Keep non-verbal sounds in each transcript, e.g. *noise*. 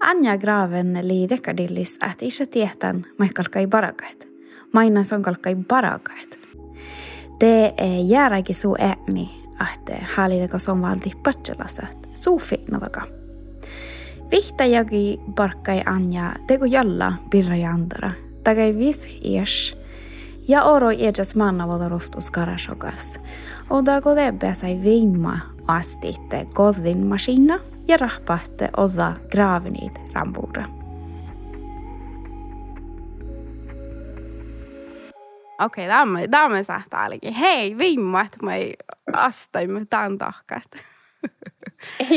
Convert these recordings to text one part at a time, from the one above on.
Anja Graven li dekadillis, että isä tietän maikkalkai barakait. Maina sonkalkai barakait. Te jääräkin suu ääni, että hallitako son valti patselasat, suu fiinnavaka. Vihtajagi barkkai Anja teko jalla pirra ja andara. Tagai vistu ies. Ja oro edes manna voda ruftus karasokas. Och där går det bäsa i vimma astitte kodin maskina ja rahpahte osa gravenit rambuura. Okei, okay, tämä sähtää ainakin. Hei, vimma, että mä ei astaimme tämän tahkat.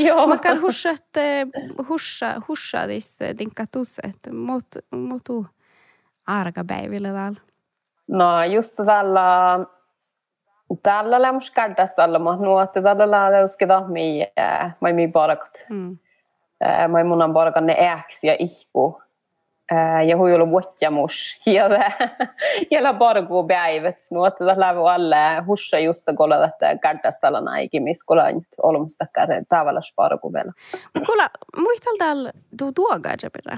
Joo. Mä kan huska, että huska, huska disse dinkatus, että mut, mutu arga päivillä täällä. No just tällä tällä lämmus kädäs tällä mä nuotti tällä läuskida mi mai mi barakat. Mm. Mai munan barakan ne äks ja ihku. Ja huilu vuotjamus. *laughs* Ja ja baraku päivät nuotti tällä alle hussa just kolla että kädäs tällä naikin miskola nyt olmusta käde tavalla baraku vielä. Kuule, muistal täällä tuu tuoga jepira?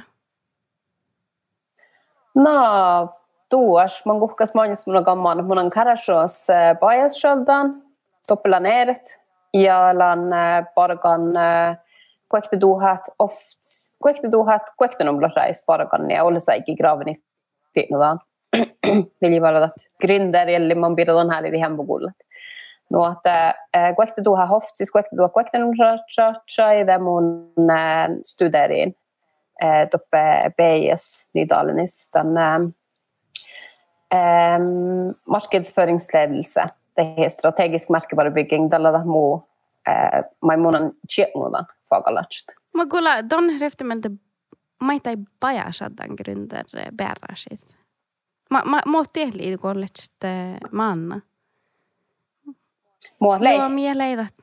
No, tuos, man kuhkas mainitsi mulla kamman, mun on kärsäs paes eh, söldan, toppela neeret ja lan parkan kuekte tuhat oft, kuekte tuhat, kuekte numla reis parkan ja olla säikki graven finnudan. Viljivalat gründer jälle man pidetään hänen hempukullat. No, että kuekte tuha hoft, siis kuekte tuha kuekte numla reis, mun studeriin eh, toppe BS Nydalenissa. Tämän eh, Um, markedsføringsledelse. Det er strategisk merkevarebygging. Tällä mu uh, mai munan chietmudan fagalatst. Ma kuule, don reftimeltä maita ei paja sadan gründer bärrasis. Ma ma mo tehli kollet manna. Mua lei. Joo, mie leidat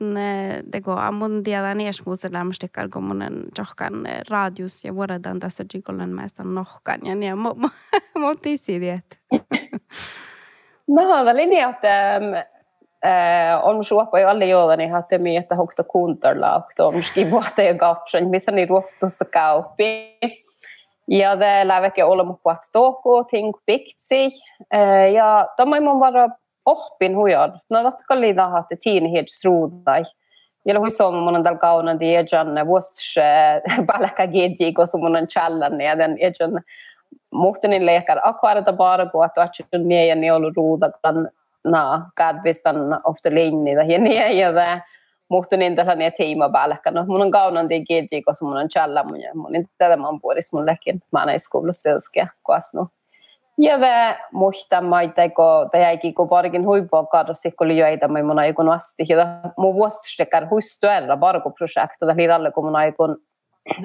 det går mun tiedän esmuus lämmästikkar kun mun johkan radius ja vuodetaan tässä jikolen mäistä nohkan ja niin mo *laughs* tisi diet. No, väl niin että äh, on suoppa jo alle joilla niin hatte mi että hokta kuntarla och on skivuhta ja gapsen missä ni ruoftusta kauppi. Ja det lär väcka olla mot att toko ting piktsi. Äh, ja de mun vara oppin hujar. No vatka lida hatte tiini hieds ruudai. Ja hui somu mun on dal kauna di ejan vuosts balaka gedji ko mun on challan ja den ejan muhtunin leikar akvarata bara go att atchun mie ja ni olu ruuda kan na kadvistan ofta linni da ja ni ja da muhtunin tällä ne teima balaka no mun on kauna di gedji ko mun on challan mun mun inte tätä man puolis mun lekin mä näin skoulassa selske kuasnu. Ja ve muista maiteko tai jäikin kun parkin huippuakkaada sikkoli joita mai mun aikun asti. Ja mu vuosistekar huistuella barkoprojekta da lidalle kun mun aikun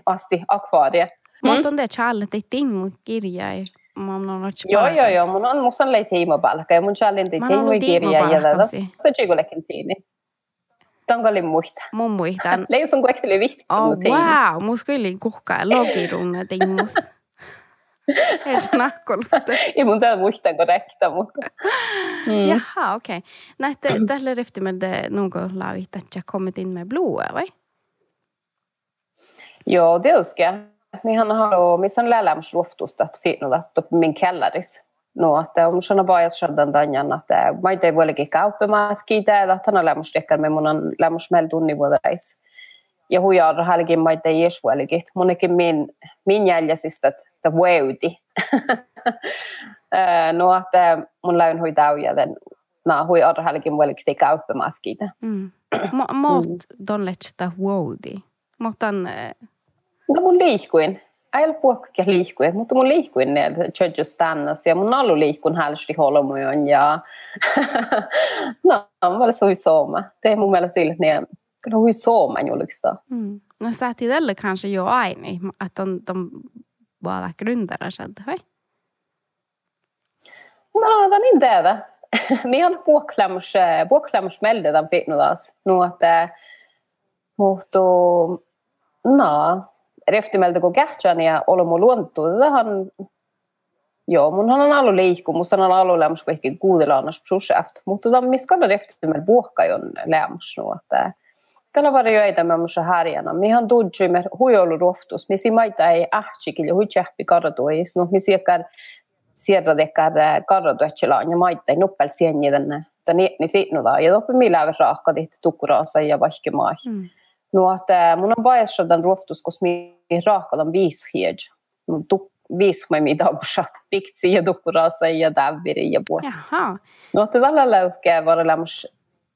asti akvaarie. Mm. Mutta on det challe te timmu kirjai. Mun on Joo, joo, joo. Mun on musta lei tiimo palkka ja mun challin te timmu kirja ja tätä. Se chigulekin tiini. Tonkolin muista. Mun muistan. *laughs* Leisun kuekteli vihti. Oh, wow. Musta kyllä kuhkaa logirunga timmus. *laughs* Helt nakkolutta. *laughs* Ei mun täällä muista korrekta, mutta... Mm. Jaha, okei. Okay. Näette, tällä riftimelde någon lavit att jag kommit in med blod, vai? Joo, det uskon jag. Mihan har missä läläms luoftusta, että fiinulla min kellaris. No, että on sana bajas shadan danjan, että mä ei voikin kauppimaat kiitä, että tänä lämmus tekkar me mun on lämmus mel tunni vuodais. Ja hujar halkin mä ei jes voikin. Monikin min, min jäljäsistä, että vueuti. *laughs* no, että mun läyn hui taujaden. No, hui te kauppimaat kiitä. Mm. Mot *clears throat* donlechta vueuti. Mutta No mun liikuin. Ei ole puhukka liikuin, mutta mun liikuin ne judges stannas ja mun alu liikun hälsti holmojon ja *laughs* no, mä olen hui sooma. Det är mun mielestä sille, että ne hui sooma julkista. Mm. No sä tällä kanske jo aina, att de, de bara grundare kände, vai? No, den inte är det. Ni har *laughs* puhklämmös, puhklämmös melde tämän fitnudas. No, että mutta no, reftimeltä kun kähtsän ja olomu luontu, tähän Joo, munhan on ollut liikku, musta on ollut lämmus vaikka kuudella annas projekt, mutta tämä miskalla reftimel puhka on lämmus nu, että tällä var joita me musa härjana. Mi han dodge med huiolu roftus. Mi si maita ei ähtsikil ja hui tjäppi kardois. No mi siekar siedra dekar kardoetselaan ja maita ei nuppel sienni tänne. Tän ni fitnuda. Ja doppi mi läver raaka dit tukuraasa ja vaikke maa. Mm. No että mun on paessodan roftus, koska mi raakadan viis hiej. Mun tuk viisma mitä piktsi ja tukkuraasa ja täviri ja puhut. Jaha. No että tällä läuskää var lämmas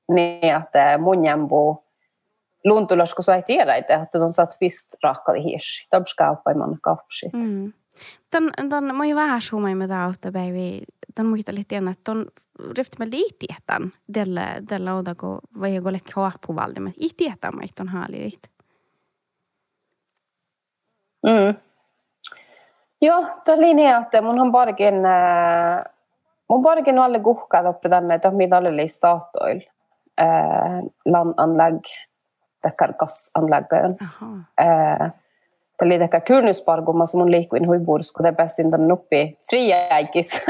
niin, että mun jämpuu luntulas, kun sai tiedä, että on saat vist rahkali hirsi. Tabs kauppaimman kaupsi. Mm. Tän, tän, mä oon vähän suomai med auta, baby. Tän muista lite grann, että on rifti med lite jättan. Della, della oda, kun vai gå lekki på valde, men iti jättan on. Mm. Joo, tämä linja, että mun on parkin, äh, mun parkin alle kuhkaat oppi tänne, että mitä oli Statoil äh, landanlägg, tekkar gasanläggön. Äh, det oli tekkar turnuspargumassa mun liikuin huipuudessa, kun te pääsin tänne uppi friäikis.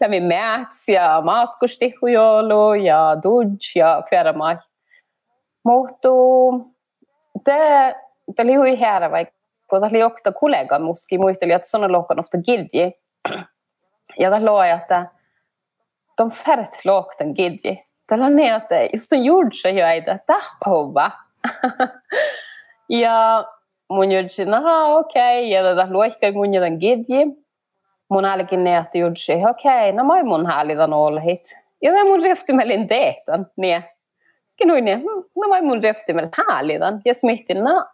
Lämmin *laughs* mäts ja matkusti hujoulu ja dudge ja fjärrmai. Mutta det, det oli hui här vaikka kun oli okta kollega muski muisteli, että on lohkan ofta gilji. *clears throat* Ja låg jag att de färret lågten gilji. Tällä niin, että just on juursa jo ei tahpahova. ja mun juursi, aha okei, okay. ja tätä luohkai mun jotain gilji. Mun häälikin ne, että juursi, okei, okay, no mai mun häälitän olhit. Ja tämä mun reftimelin tehtan, niin. Kinuin, no mai mun reftimelin häälitän. Ja smittin, no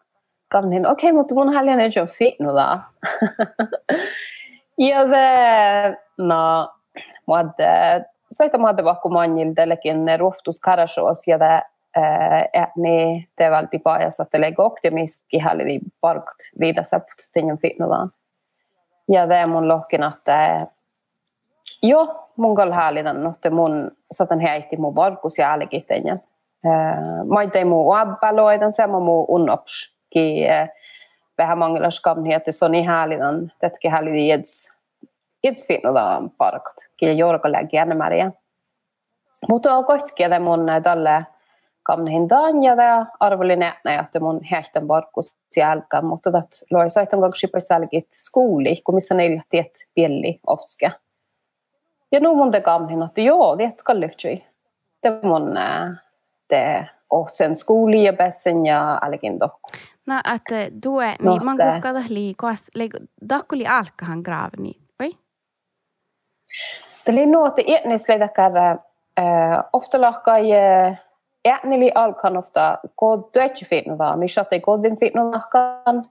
Kanin, okei, okay, mutta mun häljen ei ole fitnuda. *laughs* ja det, no, muadde, soita muadde vaikka manjil telekin ruhtus karashoos ja det ääni tevalti pajas, että lego optimiski hälli parkt vida sept tinjan fitnuda. Ja det mun lohkin, että jo, mun kall häälitän, että mun satan heitti mun varkus jälkikin tinjan. Mä ei tee mun uabbaloidan, se mä mun unnops ki vähän mangelaskamniet se on niin häälinen, tetkä häälinen jeds jeds finnoda parkat, ki jorka läggi enemmän. Mutta on kohtikin mun tälle kamnihin ja det arvelin näknä, että mun hähtän parkkus jälkeen, mutta dat loi soitan kaksi sälkit skooli, kun missä neillä tiet pieli oftske. Ja nu mun te kamnihin, että joo, det ska lyftsy. Det mun det och sen skooli ja bessen ja algin dokku. No, että tue, niin man kukkada liikoas, alkahan oi? Tämä oli nuote etnisleitä käydä, ofta lahkai etnili alkan ofta kod tuetsi fitnuda, missä te kodin fitnudahkan,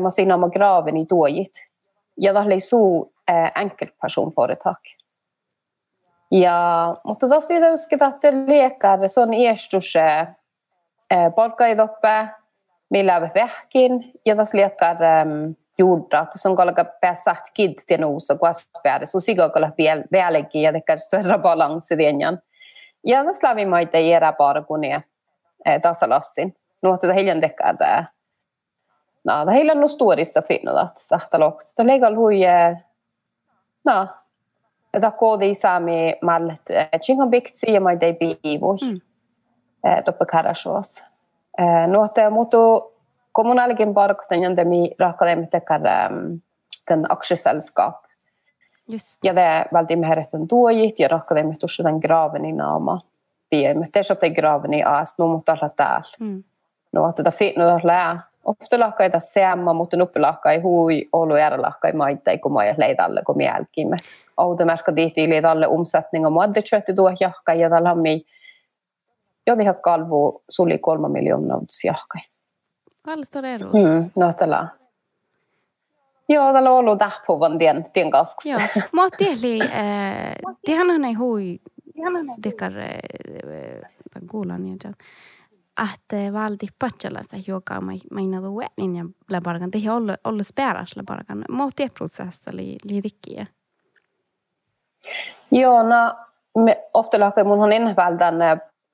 mä siinä on graveni tuojit. Ja tämä oli suu enkeltpersonföretag. Ja, mutta tosiaan, jos että liekää, se on iestus palkkaidoppe, millä vähkin, ja tässä liekar um, juurta, pääsät kid till nosa kuaspäädä, så siga kolla vielä välikin ja tekee större balanssi dienjan. Ja tässä lävi maita jäädä bara kun ne tasalassin. Että hiljan tekee tämä. No, det hela no storista finnoda, että sahta lohta. Det lägger hui, no, että koodi sami mallet, chingan biktsi ja maita ei biivui. Mm. Toppe karashoas. No, että mutu kommunaalkin parkten ja demi rahkademi tekar den aksjeselskap. Just. Ja det väldigt meherten tuojit ja rahkademi tuossa den graven i naama. Piemme. Te sote graven i aas, no mutta alla täällä. Mm. No, että fit no lää. Ofta lahkaita seamma, mutta nuppi lahkai hui, olu ära lahkai maita, kun mä leidalle, kun mielkimme. Automerkka tihti leidalle omsättning och muadde kötti tuo jahka ja tällä on jotenkin kalvu suli kolme miljoonaa siahkai. Kallistor eros. Mm, no tällä. Joo, tällä on ollut tähpuvan tien, tien kaskus. Joo, mä tieli, tiedän ei hui, dekar kuulan niin että valdi patsalasta joka meina du niin ja läbargan det håller håller spärras läbargan mot det process li li rikkiä. Joo, no me ofta lakka mun on innehvältän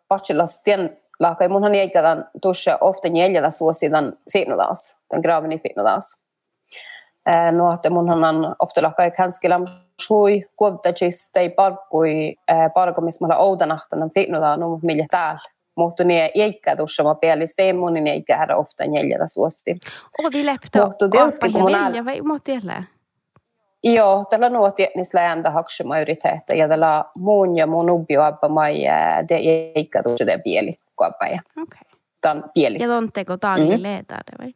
bachelorstien laakai munhan jäikään tuossa ofta neljällä suosidan fitnodas, den graven i fitnodas. No, että munhan on ofta laakai kanskilla shui kuottachis tei parkui parko, missä mä olen oudanahtanan fitnodaa, no millä täällä. mutta ne eikä tuossa mä pielistä ei mun eikä hädä ofta neljätä suosti. Odi lepto, Mutta tietysti kun mun muotti jälle? Joo, tällä nuo tietysti lääntä hakse majoriteetta ja tällä muun ja mun ubio abba mai det eikä tuossa pieli kuoppa ja Okei. tämän pielis. Ja tonteko taali Mhm. mm. vai?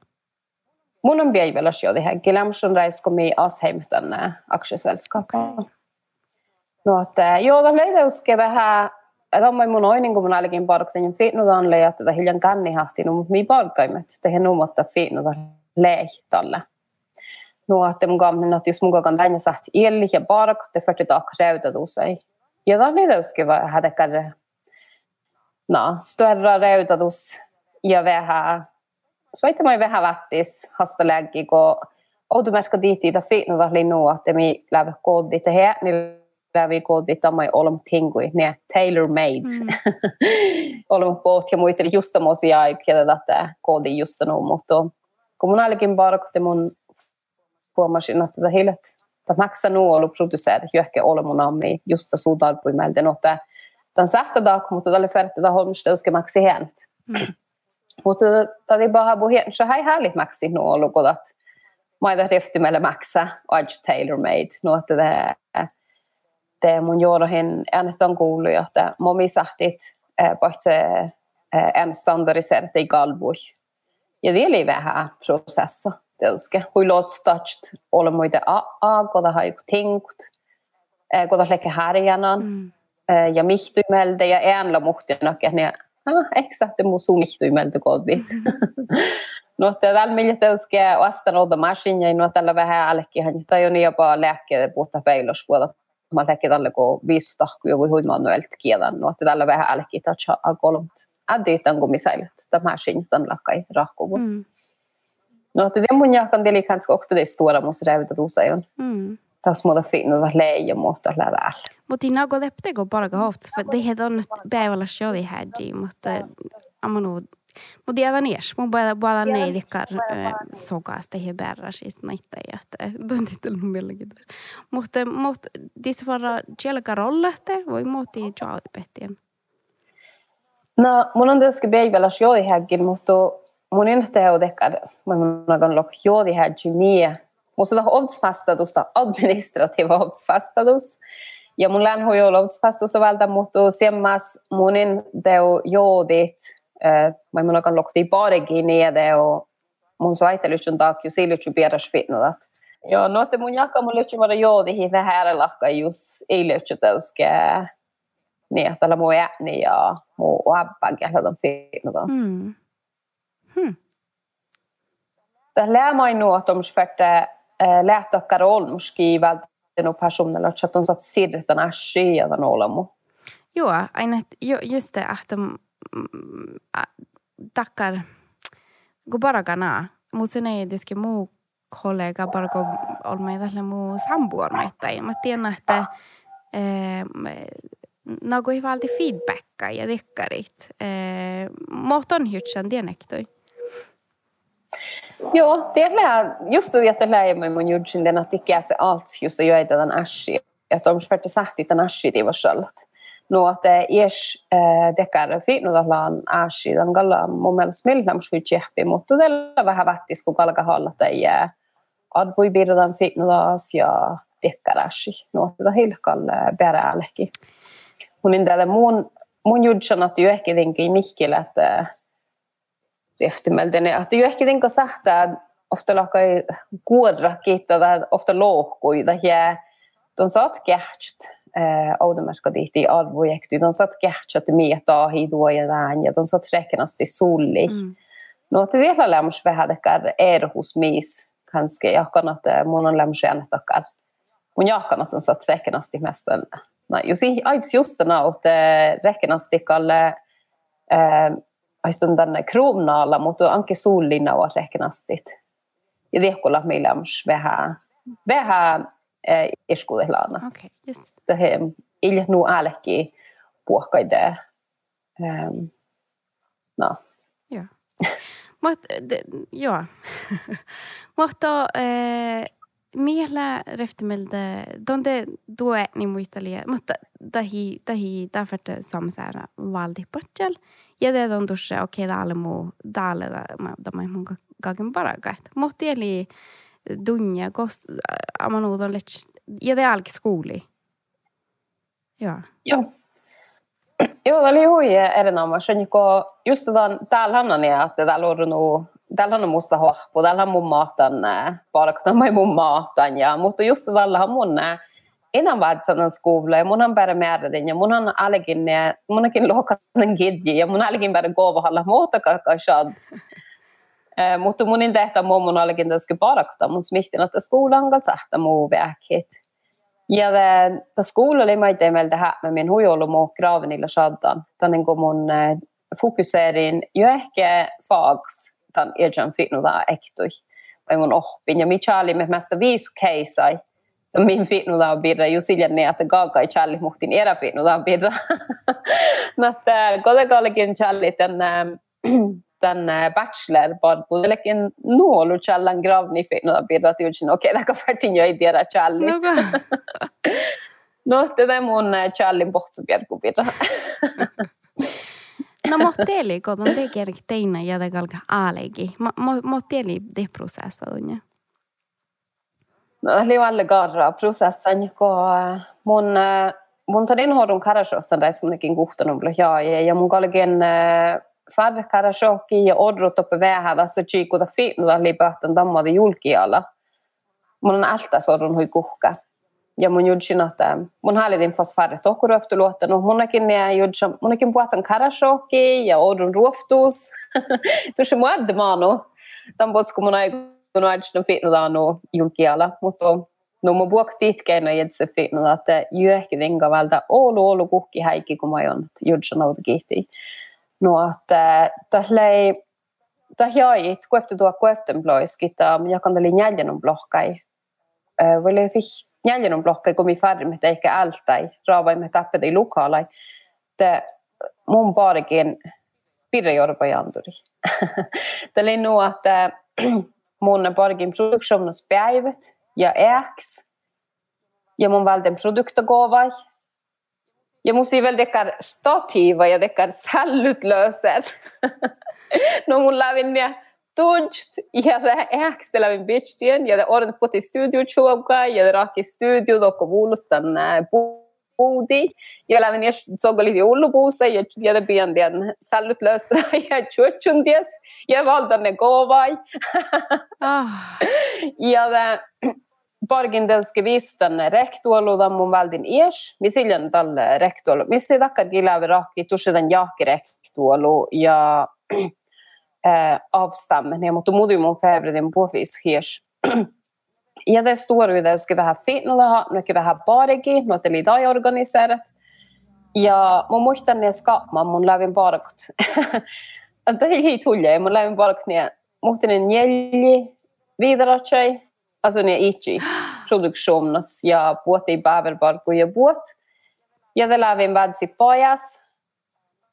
Mun on päivällä sijoiti henkilö, mutta on räisko mi Asheim tänne aktiesällskapaa. Okei. No, että joo, tämä leidauske vähän, että on mun oinin, kun mun alkin parkten fitnutan leijä, että hiljan kannihahti, mutta mi parkkaimet, tehän nuumotta fitnutan leih tällä. No, että mun kammin, että jos mun kan tänne sagt illi ja park, det för att tak räuta tusai. Ja tämä leidauske vähän hätekär, no, större räutatus ja vähän soittamaan vähän vättis hasta läggi, kun automerkka diiti ta fitnuta linnu, että mi lävä koodi, että he niin lävi koodi tamai olem tingui, ne tailor made. Mm. *laughs* olem båt ja muita just tämmöisiä aikia tätä koodi just nu, mutta kun mun alkin parkotti mun huomasin, että tätä hillet, että maksaa nu ollut producerat johonkin olemun ammi just suutalpui meiltä, no että tämän sähtädak, mutta tälle färtetä holmsteuske maksi hänet. Mm. Mutta tämä ei bara bo helt så här härligt maxi nu och lukat att maida rifti meille maksa aj tailor made nu att det det mun jodohin äänet on kuullut että momi sahtit paitse en standardiserat i galbui ja det är vähän processa teuske hui los touched olla muita a a koda har tänkt koda leke härjanan Mm. Ja mihtuimelde ja äänla muhtianakin ne ah, exakt mu su mihtuimeltä kodit. *laughs* no tällä millä teuske vastaan olta masinia no tällä vähän allekin tai on jopa lääkkeet puhuta peilos vuoda mä lääkkeet alle kun viisi tahku jo voi hui manuellt kielan no tällä vähän allekin tacha a kolmt. Additan kun misailet tämä masin tämän lakai rahkuvu. Mm. No det mun jakan det kanske också det stora måste rävda dosa ju. Mm. Tas muuta finna leija muuta lävällä. Mutta siinä *laughs* on lepteko parka hofts, för det heter on päivällä shodi hädji, mutta amanu mutta jäädä nies, mun puolella puolella ne dikkar sokaasta he bärra siis näitä ja että tuntitel mun mielenkiintoista. Mutta mutta dissa vara tjelka rollehte voi jaudi pettien. No, mun on tietysti päivällä joodihägin, mutta mun inte on dekkar, mun on lok joodihägin niin. Musta on obsfastadusta, administrativa obsfastadus. Ja mun län hoi olla obsfastus vältä, mutta semmas munin teo joodit, mä mun on lokti parekin niin, teo mun soitelytsun takia silutsu pieras fitnudat. Joo, no että mun jakka mun lytsi vara joodihin vähän äärelahka just tauske niin, että tällä mun ääni ja mun abban kähdän fitnudans. Mm. Hmm. Tällä lää nuot om sfärte Eh, lähtökkar olmuski välttämättä personilla, että on saat siirretään asia ja olemu. Joo, aina jo, just det että mm, äh, ä, takkar kun paragana, muuten ei tietysti muu kollega bara parko olemme tällä muu sambuormaita. Mä tiedän, että äh, mm, Nagu ei valdi feedbacka ja dekkarit. Eh, äh, Mohton hytsän dienektoi. Joo, tiedällä, just että läimme mun judsin den att ikke se allt just att göra den ashi. Että on sfärte sahti den ashi det var självt. No att es dekkar fitnudallaan ashi den galla mun mielestä millam shui chehpi, mutta tällä vähän vättis kun kalka halla tai ad voi birdan fitnudas ja dekkar ashi. No että hilkal bäräleki. Mun inte mun mun judsan att ju ehkä tinkin mihkillä että riftimelden että ju ehkä tinka sahta ofta lakai kuodra kiittää ofta lohkuida ja de saat kähtst automerkka dihti arvojekti. De saat kähtst att mieta hidoa ja tämän ja de saat räkenasti sulli Mm. no että vielä lämmus vähän dekar er hos mis kanske jakkan att mun on lämmus äänetakar mun jakkan att de saat räkenasti mestan no jos ei aips just den att räkenasti kalle haistun kruunaalla, mutta onkin suullina on rehkenasti. Ja viekkulla meillä on vähän, vähän eh, iskutehlaana. Okay, just. Tähän iljet nuu äälekkiä puhkaita. Um, no. Joo. Mut, joo. Mutta eh, miehellä rehtimeltä, donde tue niin muistelee, mutta tahi, tahi, tahi, tahi, tahi, tahi, tahi, tahi, tahi, tahi, Ja teidän tuossa, okei, okay, täällä muu, täällä tämä mun kaiken parakat. Mutta eli tunnia, kost, aman uudon ja te alki skooli. Joo. Joo. *clears throat* Joo, oli hui erinomaisen. Just tämän, täällähän on ja, että täällä on nu, täällä on musta hohpu, täällä on mun mahtan, palkata mun mahtan. Ja, mutta just tällä on mun innan vaadsanan skola, mun on bara määrätin ja mun on allegin, mun onkin lohkainen gidji ja mun allegin bara goovahalla muuta kakashad. Mutta mun in tehtä mun allegin tässä parakta, mun smihtin, että skolan kanssa sähtä muu väkit. Ja ta skola oli mä teemel tähän mä min huijolu muu gravenilla shaddan. Tän niin kuin mun fokuseerin jo ehkä fags tän iljan fitnuda ektui. Vai mun oppin ja mikä oli me mästä viisu keisai. Min fitnuda on birra ju siljan ne että gaga i challi muhtin era fitnuda on birra. *laughs* Mutta kodekallekin challi tän *clears throat* den bachelor bod lekin nuolu challan gravni fitnuda birra tiujin okei okay, taka fartin jo idea challit. No, det *laughs* är mun challin pohtsupierku birra. *laughs* No mutta teeli, kun on tekee teina ja te kalka aalegi. Teeli det prosessa tunne. No, oli alle garra prosessan, kun mun mun tadin hoidon karashosan reis munkin kuhtanut ja ja mun kalken far karashoki ja odrot uppe vähädä så chiku da fitnuda libahtan dammade julkiala. Mun on alta sorun hui kuhka ja mun judsin, että mun hallitin fosfarit tokuruoftu luottanut. Munakin ja judsin, munakin puhutan karashoki ja odun ruoftus. Tuossa mun adde maanu. Tämän posko mun *laughs* aikun aidsin fitnudanu julkiala, mutta no mun buokti itkeina jedse fitnuda, että jyöhki vinga valta olu olu kuhki häikki, kun mä oon judsin auto kiihti. No, että tällä ei Tahjait, kueftu tuo kueften bloiskita, jakan oli jäljenen blokkai. Voi fiht Jäljenen blokkai kun mi färmet eikä ältäi, raavaimme tappedei lukalai. Te mun paarikin pirrejorpa janturi. *laughs* Tämä oli nu että mun borgin produktionus päivät ja äks. Ja mun valden produktogovai. Ja mun siivel dekar stativa ja dekar jag no *laughs* mun Jag tunst ja det äks det lävin jag. ja det ordet putti studio jag ja det i studio dokko vuulustan puhutaan eh, puudi, *laughs* *laughs* ja lävin jos sogoli ullupuussa, ja dian sallut lösra, ja chuchun dies, ja valdan ne kovai. Jada Bargin delske viistan rektuolu mun väldin ies, misiljan talle rektuolu. Missi takkar kilävi rakki, tusidan jahki rektuolu, ja eh, avstammen. Mutta muuten mun fäbredin puhvis hies. Ja det står ju där ska vi ha fint något mycket vi ha barigi något lite i organiserat. Ja mun muistan ne skapma mun lävin parkt. *laughs* Että ei tulje, mun lävin parkt ne muhtin njälji vidare tjej. Alltså ne ichi produktionas ja båt i bäverbarku ja båt. Ja det lävin vadsi pojas.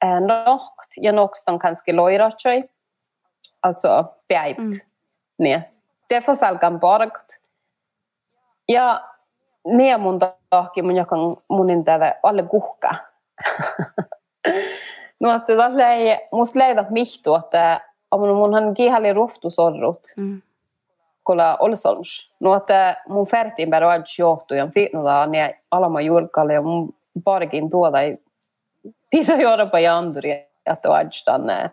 Eh, nokt ja nokstan kanske loiratsoi alltså päivät. Mm. Niin. Därför salkan parkt. Ja niin mun tahki mun jakan munin tätä alle kuhka. *laughs* no että tällä ei mus leidat mihtu, että munhan kihali ruhtusorrut. Mm. Kolla Olsolms. No että mun färtiin bara adj johtu ja fitnuda niin alama julkalle ja mun parkin tuoda ei pisa juoda ja anduri, että adj tänne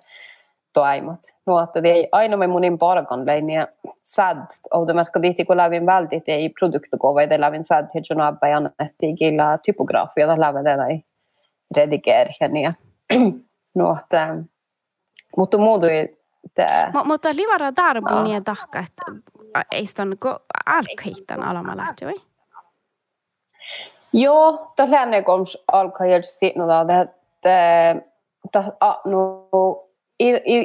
toimat. Nuotta ei aina me munin parkan leiniä sad, automerkka kun lävin vältit ei produktukova, ei lävin sad hedjon abba ja annettiin killa typografia, da lävin tätä ei redigerheniä. *clears throat* Nuotta, mutta muutu Tämä... Mutta livara darbu niin tahka, että ei sitä ole alkahittan alama lähtö, vai? Joo, tässä lähtee koms alkahittan fitnuda, että no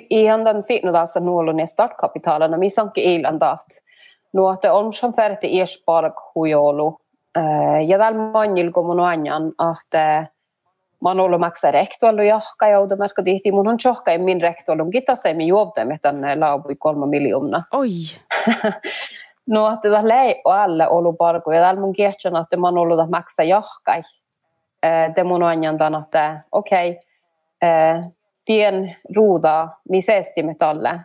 ihandan fitnodassa nuolun startkapitalana mi sanki ilandat. Nuote on som färti iespark hujolu. Ja tällä manjil kun mun anjan, että mä oon ollut maksaa rektualu jahka ja outomerkka tihti. Mun on johka ei min rektualu. Kitassa ei min juovtemme tänne laavui kolme miljoona. Oi! no, että tämä lei alle ollut parku. Ja täällä mun kiehtsän, että mä oon ollut maksaa jahka. Te mun anjan tämän, että okei, okay, tien ruuda, missä estimetalle.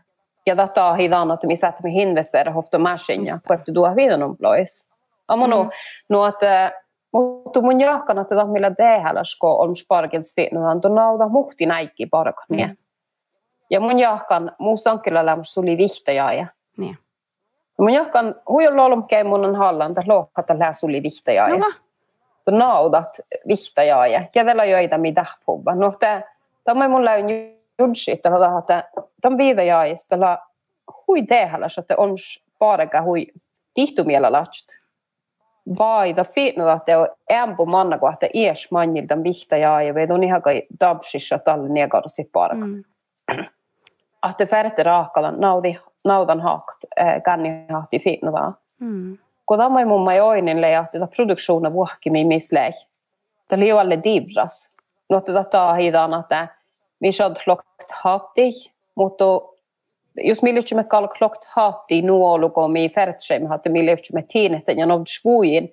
Ja data hidan, että missä me investerar hofta maskinja, kun efter tuo vidan employees. Amano, mm. no että mutta mun jahkan, että tämä millä tehäläsko on sparkens fitnuhan, tuon nauta muhti näikki parkania. Mm. Ja mun jahkan, muu sankkilla lämmössä suli vihtajaaja. Niin. Mun jahkan, huijon lolumkeen mun on hallan, että lohkata lää suli vihtajaaja. No, naudat vihtajaaja. Ja tällä joita mitä puhua. No, tämä tämä on mulla on judsi, että tämä viitajaaja, tällä hui tehäläs, että on parka hui tihtumielä lähtö vai da fitna att det är på manna att det är smanjil den vihta ja ja vet on ihan kai dabsissa talle negar si parakat. Mm. *clears throat* Att det färte raakalla naudi naudan hakt äh, kanni hahti fitna va. Mm. Ko tämä mun mai oinen le että produktiona vuokki mi misle. Det liu alle divras. No että tätä hidan että vi shad klokt hatti mutta jos me lyhtsemme kalklokt hatti nuoluko mi fertsem hatte mi lyhtsemme tiineten ja novd svuin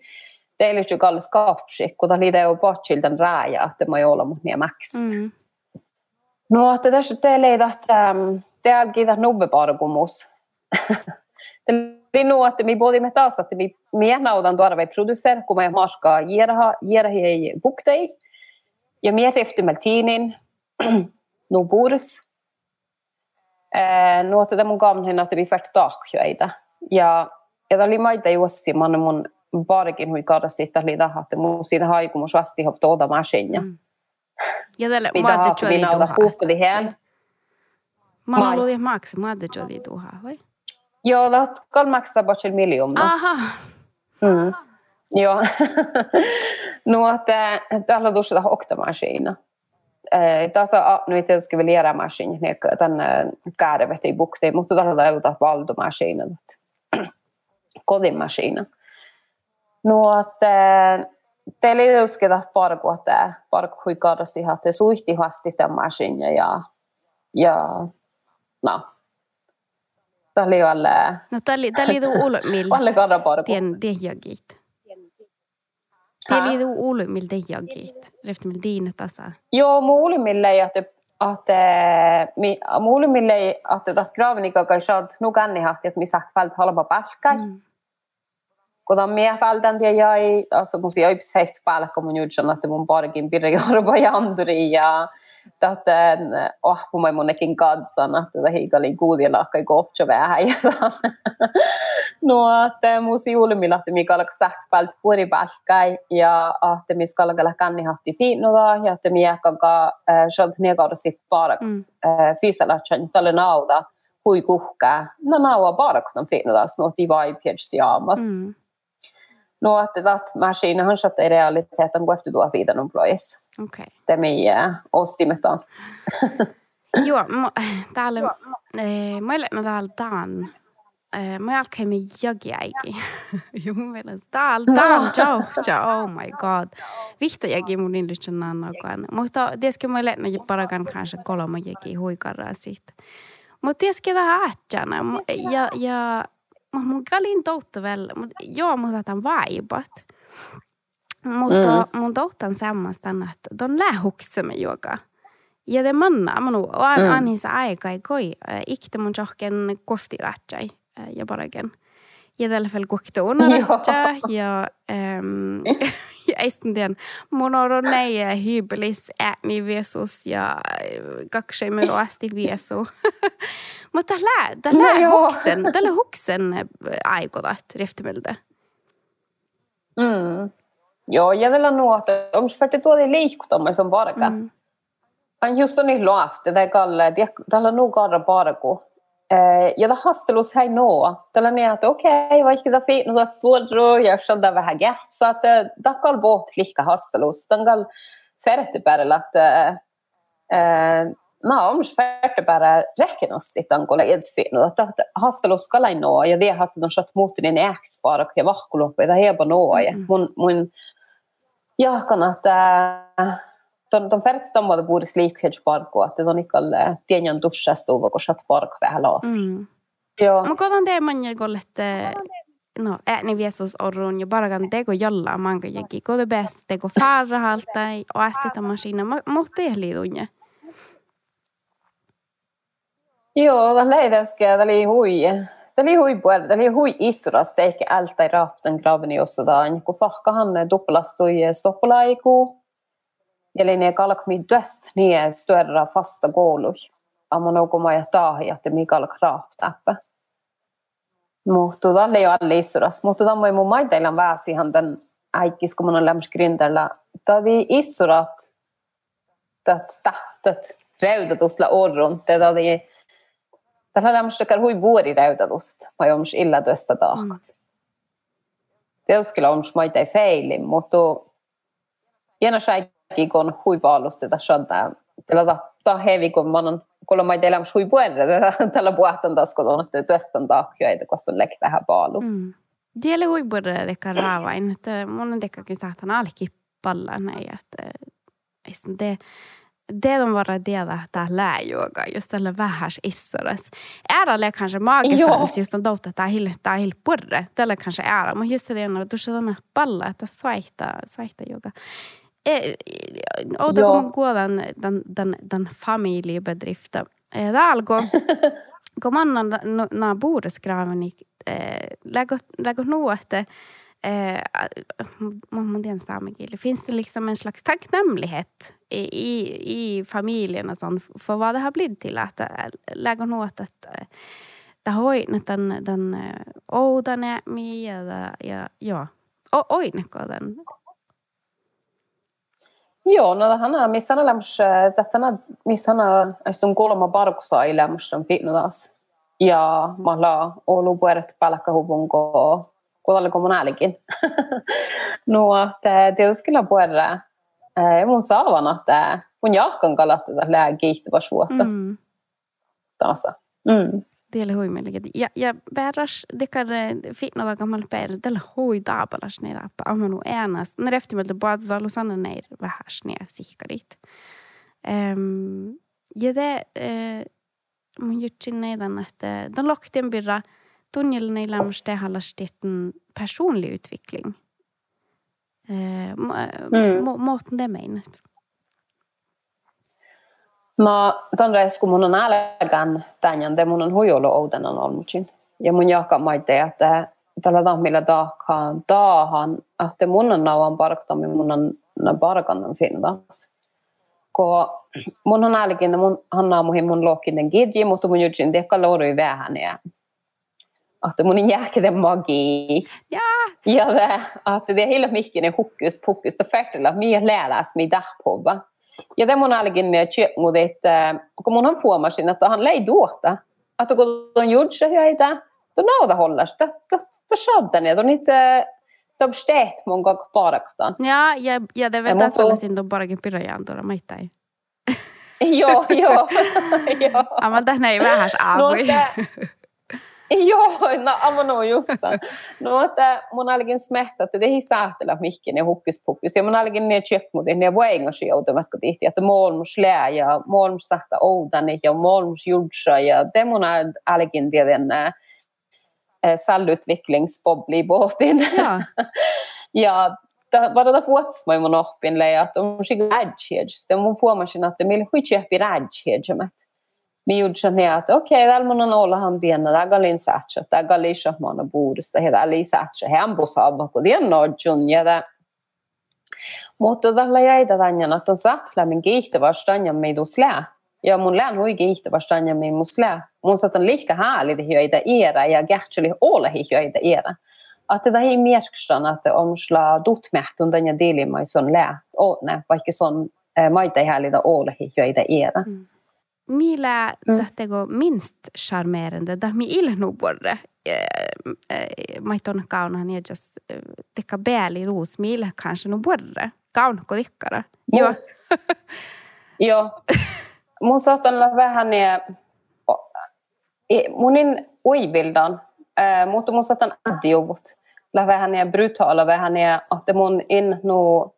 det lyhtsy kall skapsi kun det on potchildan rääjä että mä olla mut niin max. Mm. no että tässä te leidat um, te algida nubbe pargumus *laughs* det nu att mi både med taas että mi mi naudan tuoda vai producer kun mä maska jeraha jerahi ei buktei ja mi efter meltinin no burs no että mun kamhin että vi färt tahjoita. Ja, ja tämä oli maita juossi, man mun barkin hui kadasti, että oli tähän, että mun siinä haikumus vasti hov tuota maskinia. Mm. Ja tälle maate jodi tuha. Puhkeli hän. Mä oon ollut maksa maate jodi tuha, vai? Joo, det kan maksa bara miljoner. Aha. Mm. Joo. *laughs* no, että tällä tuossa oktamaskina. Tässä nyt tietysti vielä järjestelmä, niin tämän käärevet ei bukti, mutta tällä tavalla valdomaskinen, *clears throat* kodinmaskinen. No, että teillä ei tietysti parku, että parku hui kaadasi, että suihti hasti tämän maskinen ja, ja no, Tämä oli alle... No, tämä oli, tämä oli ulmilla. *laughs* Alle kaada parku. Tien, tien. Tämä oli tuo ulmilla te jagit. Reftimillä diinat tasa. Joo, mun ulmilla ei, että att mi muulimille att det gravnika kai shad nu ganni hahti että mi sagt falt halba palkai mm. kun on mie faltan ja jäi alltså musi öips heht palkka mun jutsan että mun parkin pirre *laughs* jorba janduri ja Täten ahpumai monekin kansana, tätä hiikali kuudilla kai kopcho vähän. *laughs* no, että musi julmilla, että mikä alkaa sähtpäältä puolipälkkäi ja että missä kalkalla kanni hahti fiinnoda ja että mikä kanka shod negauda sit parak fysalatsan tälle nauda hui kuhkää. No naua parak on fiinnoda, no ti vai piedsi aamas. Mm. No, että dat maskinen satt i realiteten gå efter då vidare employees. Okay. Det med ostimet on. Joo, täällä, meillä täällä tämän, mä alkaa me jogiäikin. Joo, meillä on täällä, täällä, ciao, ciao, oh my god. Vihta jäki mun industrin annokaan. Mutta tietysti meillä on parakan kanssa kolme jäki huikarraa siitä. Mutta tietysti tämä ähtsänä. Ja, ja mun kalin toutta väl, mutta joo, mutta tämän vaibat. Mutta mm. mun touttan semmoista, että ton lähuksemme joka. Ja det manna och an, mm. anissa aika ei koi, ikte mun johken kofti ratsai, ja paragen. Ja tällä fel kokta una ratsa, ja, um, *laughs* *laughs* *laughs* ja eisten mun on nei hybelis ääni viesus, ja kaksai me asti viesu. Mutta tällä, tällä no, huksen, tällä huksen aikodat riftemelde. Mm. Joo, ja tällä nuotta, onko färti tuotiin liikkuttamaan som varka? Mm. On just on niin luofti, tai kalle, tällä nu kaara parku. Ja tämä hastelus hei noa. Tällä niin, että okei, okay, vaikka tämä fiin, tämä stuodro, ja shadda vähän gäpsa, että tämä kall båt likka hastelus. Tämän kall färti päällä, että no, omš färti päällä rekenosti tämän kolla edsfiin, että hastelus kallai noa, ja det har de satt mot den äksparak ja vahkuloppi, ja heba noa, ja mun, mun jahkan, että ton färdigt område bor slik parku, että ton ikal pienjan dussastova, kun sat park vähän laasi. Mm. Joo. Mutta kodan te manja gollet no ääni viesus orrun ja paragan teko jolla manga jäki kode bäst teko farra halta och ästita maskina mutta ei liidunja. Joo, tämä leitäskä, tämä oli hui. Tämä oli hui puolella, tämä oli hui eikä ältä ei raapten graveni jossain, kun fahkahan duplastui stoppalaiku. Eli ne kalkmi döst, niin störra fasta koului. Amma noukoma ja tahi, että mi kalk raaptäppä. Mutta tämä ei ole alle isuras. Mutta tämä ei mun maiteilla väsihan tämän äikkis, kun mun on lämmäs grintällä. Tämä oli isurat, tätä tähtet, reutetusla orrun. Tämä oli Tällä lämmöstäkään hui vuori räytätusta, vai onko illa tuosta tahkat. Mm. Teuskilla onko maita ei feilin, mutta jäänä säikki, kun hui paalusti tässä on tämä, tällä ta hevi, kun mä oon kun mä teillä hui puolella, tällä puhtan taas, kun on tuosta tahkia, kun on lekki vähän paalus. Mm. Tiedä hui puolella tekee raavain, että mun on tekkäkin saatan alki palla näin, että det det de var rädda att läyoga, just tällä vähäs issoras. Äärälle kanske magefans just on douta että hil tää hil purre. Tällä kanske äärä, mutta just det on tuossa tänä palla, että svaihta, svaihta yoga. Outa kun kuolan den, den, den familjebedriften. Det algo, *laughs* kun man na bordeskraven lägger, lägger nog att eh, modern stammegill, finns det liksom en slags tacknämlighet i, i, i familjen och sånt för vad det har blivit till att lägga något att det har den, den oudane ja, ja, ja, oineko den Joo, no tähän missä on lämmössä, tähän missä on kolma parkusta ei lämmössä taas. Ja mä olen ollut vuodet palkkahuvun kuolla kommunaalikin. no, että tietysti puolella mun saavan, että mun jahkan kalata tätä kiihtyvässä vuotta. Mm. Taas. Mm. Tiellä huimellinen. Ja, ja bäras, det kan finna gammal bär, tällä hui taapalas ne tappa. Amanu äänas. Ne reftimältä puhutaan Lusanna neir vähäs ne sihkarit. Um, ja det, uh, mun jutsin näiden, että den lokten birra, tunnelen ei lämmästä hallastetun personlig utvikling. Eh, mm. Måten det menet. No, ton reisku mun on älkän tänjän, te mun on huijolo outenan olmucin. Ja mun jahka maite, että tällä tahmilla tahkaan taahan, että mun on nauan parktamin, mun on na parkannan finnas. Ko mun on älkin, mun hannaa muhin mun lohkinen gidji, mutta mun jutsin tekka lourui vähän ja att mun är jäkla magi. Ja. Ja, det, att det är hela mycket en hokus pokus, det färtela, mig läras mig där på va. Ja, det mun algin köp mot ett, kun mun on fuomasin, että han lei duota. Että kun on det, det, det shabdan ja, då inte, de steet mun koko paraktaan. Ja, ja, ja det vet jag sellasin ton parakin pirojaan tuolla maittain. joo, joo. joo. Amalta näin vähäs aavui. No, *laughs* Joo, no amano just No, että mun ainakin smehtä, että tehi säähtellä mihkin ne hukkis pukkis. Ja mun ainakin ne tjökmut, ne vuengosi joutumatko tihti, että molmus lää ja molmus sähtä oudani ja molmus julsa. Ja det mun ainakin tiedän nää sallutviklingsbobbli båtin. *laughs* Ja. ja bara da vuotsmai mun oppin leja, että on sig rädshedge. Det mun fuomasin, että meillä huitsi rädshedge että on pienä, tää galin satsa, tää galin shahmana buudesta, ja täällä satsa, hän busaba, kun tien nojun, ja tää mutta tällä jäitä tänne, että on saatla min kiihtävästä tänne meidus lää. Ja mun lään hui kiihtävästä tänne meidus lää. Mun saatan lika härligt hyöitä iera ja kähtseli ole hyöitä iera. Että det är merkstan att om sla dutmähtun tänne dilimai son lää. O, ne, vaikka son maita härligt ole hyöitä iera. Mm. Millä mm. tähtego minst charmerande, da mi ilnu borre. Maiton kaunan ja just tekka bäli ruus, millä kanske nu borre. Kaunko tikkara. Joo. *laughs* Joo. Mun saatan olla vähän ja munin uibildan, mutta mun saatan adjuvut. Vähän ja brutala vähän ja että mun in nu Um,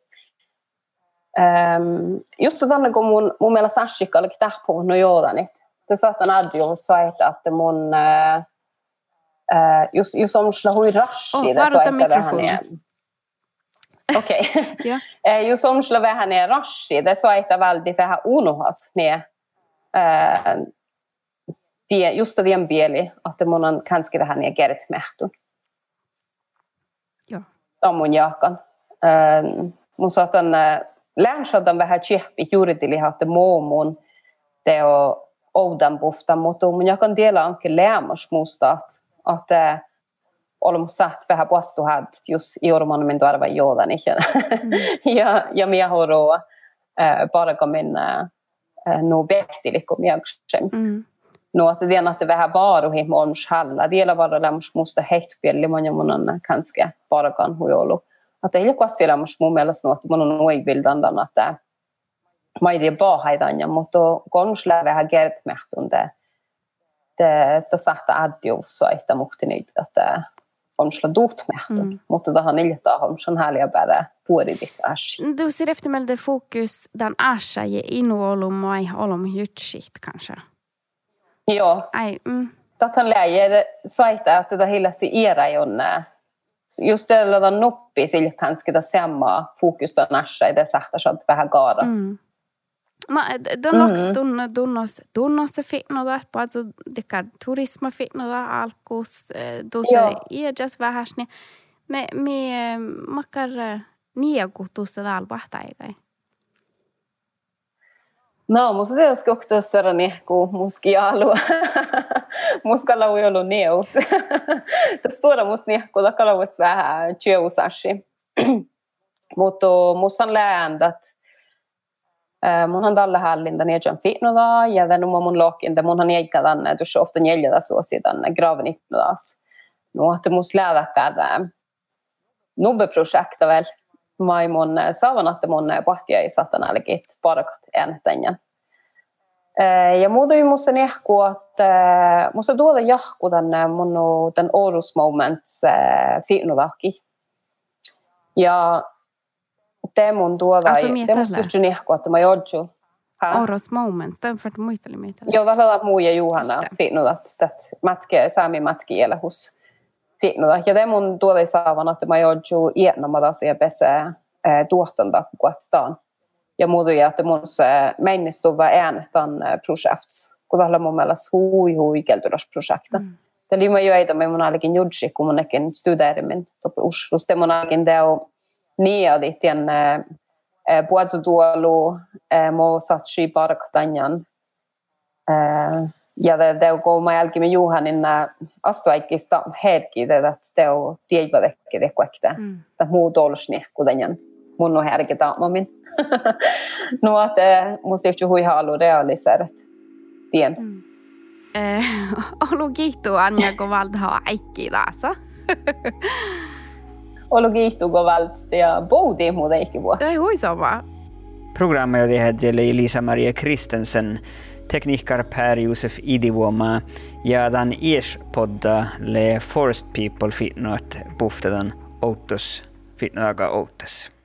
just tänne kun mun, mun mielestä Sashika oli tähpuhun no joodani. Det saatan adjo soit että mun uh, uh, just, just om sillä hui rashi. Oh, varuta mikrofonia. Okei. Okay. yeah. just om sillä vähän är rashi, det så että väldigt vähän unohas med uh, tie, just den bieli, että mun on kanske vähän ja geret mehtun. Joo. Tämä on mun jaakan. mun saatan läänsadan vähän tsehpi juuri till että muumun teo oudan puhta, mutta mun jakan tiellä onkin lämmas musta, että olemme saat vähän puastuhat, jos jorman min tuoda juodan mm. *laughs* ja, ja minä horoa bara minä no vehtili, kun minä mm. No, että tiedän, että vähän vaaruihin on shalla. Vielä vara lämmus musta heittupelli, mun ja mun on kanske parakan huijolu. Että ei joku asia lämmus mun mielestä, no, että mun on uivildan, että mä ei tiedä paahaitan, ja mutta konus vähän kertmehtun, että sahta adjuussa, että muhti niitä, että on sulla duhtmehtun. Mm. Mutta tähän iltaa on sun häliä päätä puolitit asia. Du ser efter med fokus den asia i inuolum och ei olom jutsit kanske. Joo. Ai, mm. Tähän läge saita, että tätä hillätti iera jonne. Just det lada noppi sillä kanske det samma fokus där näsä i det sättet så att vähän kaadas. Mm. Ma donok mm. tunno tunnos tunnossa fitnoda, paitsi dekar turisma fitnoda alkus tuossa iäjas vähäsni. Me me makar niaku tuossa dalbahta eikä. No, musta teos koktossara nehku muskialu. *laughs* *laughs* Muskalla ujolu neut. *laughs* Tässä tuoda mus nehku takalauas vähän työusashi. *clears throat* Mutta musta on läändät. Mun on tällä hallinta niitä fitnoda ja den mun mun lokinta mun on jäikka tänne, että ofta jäljellä suosi tänne gravenifnodas. No, että musta läädäkää tämä nubbeprojekta väl mai mun saavanatte mun pahtia ei satana ainakin parakat äänettäjän. Ja muutoin musta nehku, että musta tuoda jahku tänne mun tän Orus Moments fiinudaki. Ja te mun tuoda, te musta just nehku, että mä jodju. Orus Moments, den för att muisteli meitä. Joo, vähän muu ja Juhana fiinudat, että matke, saami matki hus fiinudat. Ja te mun tuoda saavan, että mä jodju iennomata ja pesää kuvattaan. Ja muuta, että mun se mennistuvä äänetan projekts, kun tällä mun mielestä hui hui keltulasprojekta. Mm. Eli mä jo eitä me mun alikin judsi, kun mun ekin studeerimin topi Oslosta. Mun alikin teo niadi tien puolsutuolu, mo satsi parktanjan. Ja det teo kun mä jälkimme Juhanin astuaikista hetki, että teo tiedätkö det kuekte. Tämä muu tolsni, kuten mun on härkitä min. No, musta ei hui halu realiserat tien. Mm. Eh, *laughs* olu kiitos Anja, kun valtaa aikki taas. olu kiitos, kun valtaa ja boudi muuta ikki vuotta. Ei hui sama. Programmet oli Lisa-Maria Kristensen, tekniker Per-Josef Idivuoma ja dan ies-podda le Forest People fitnoat puhtadan outos fitnoaga outas.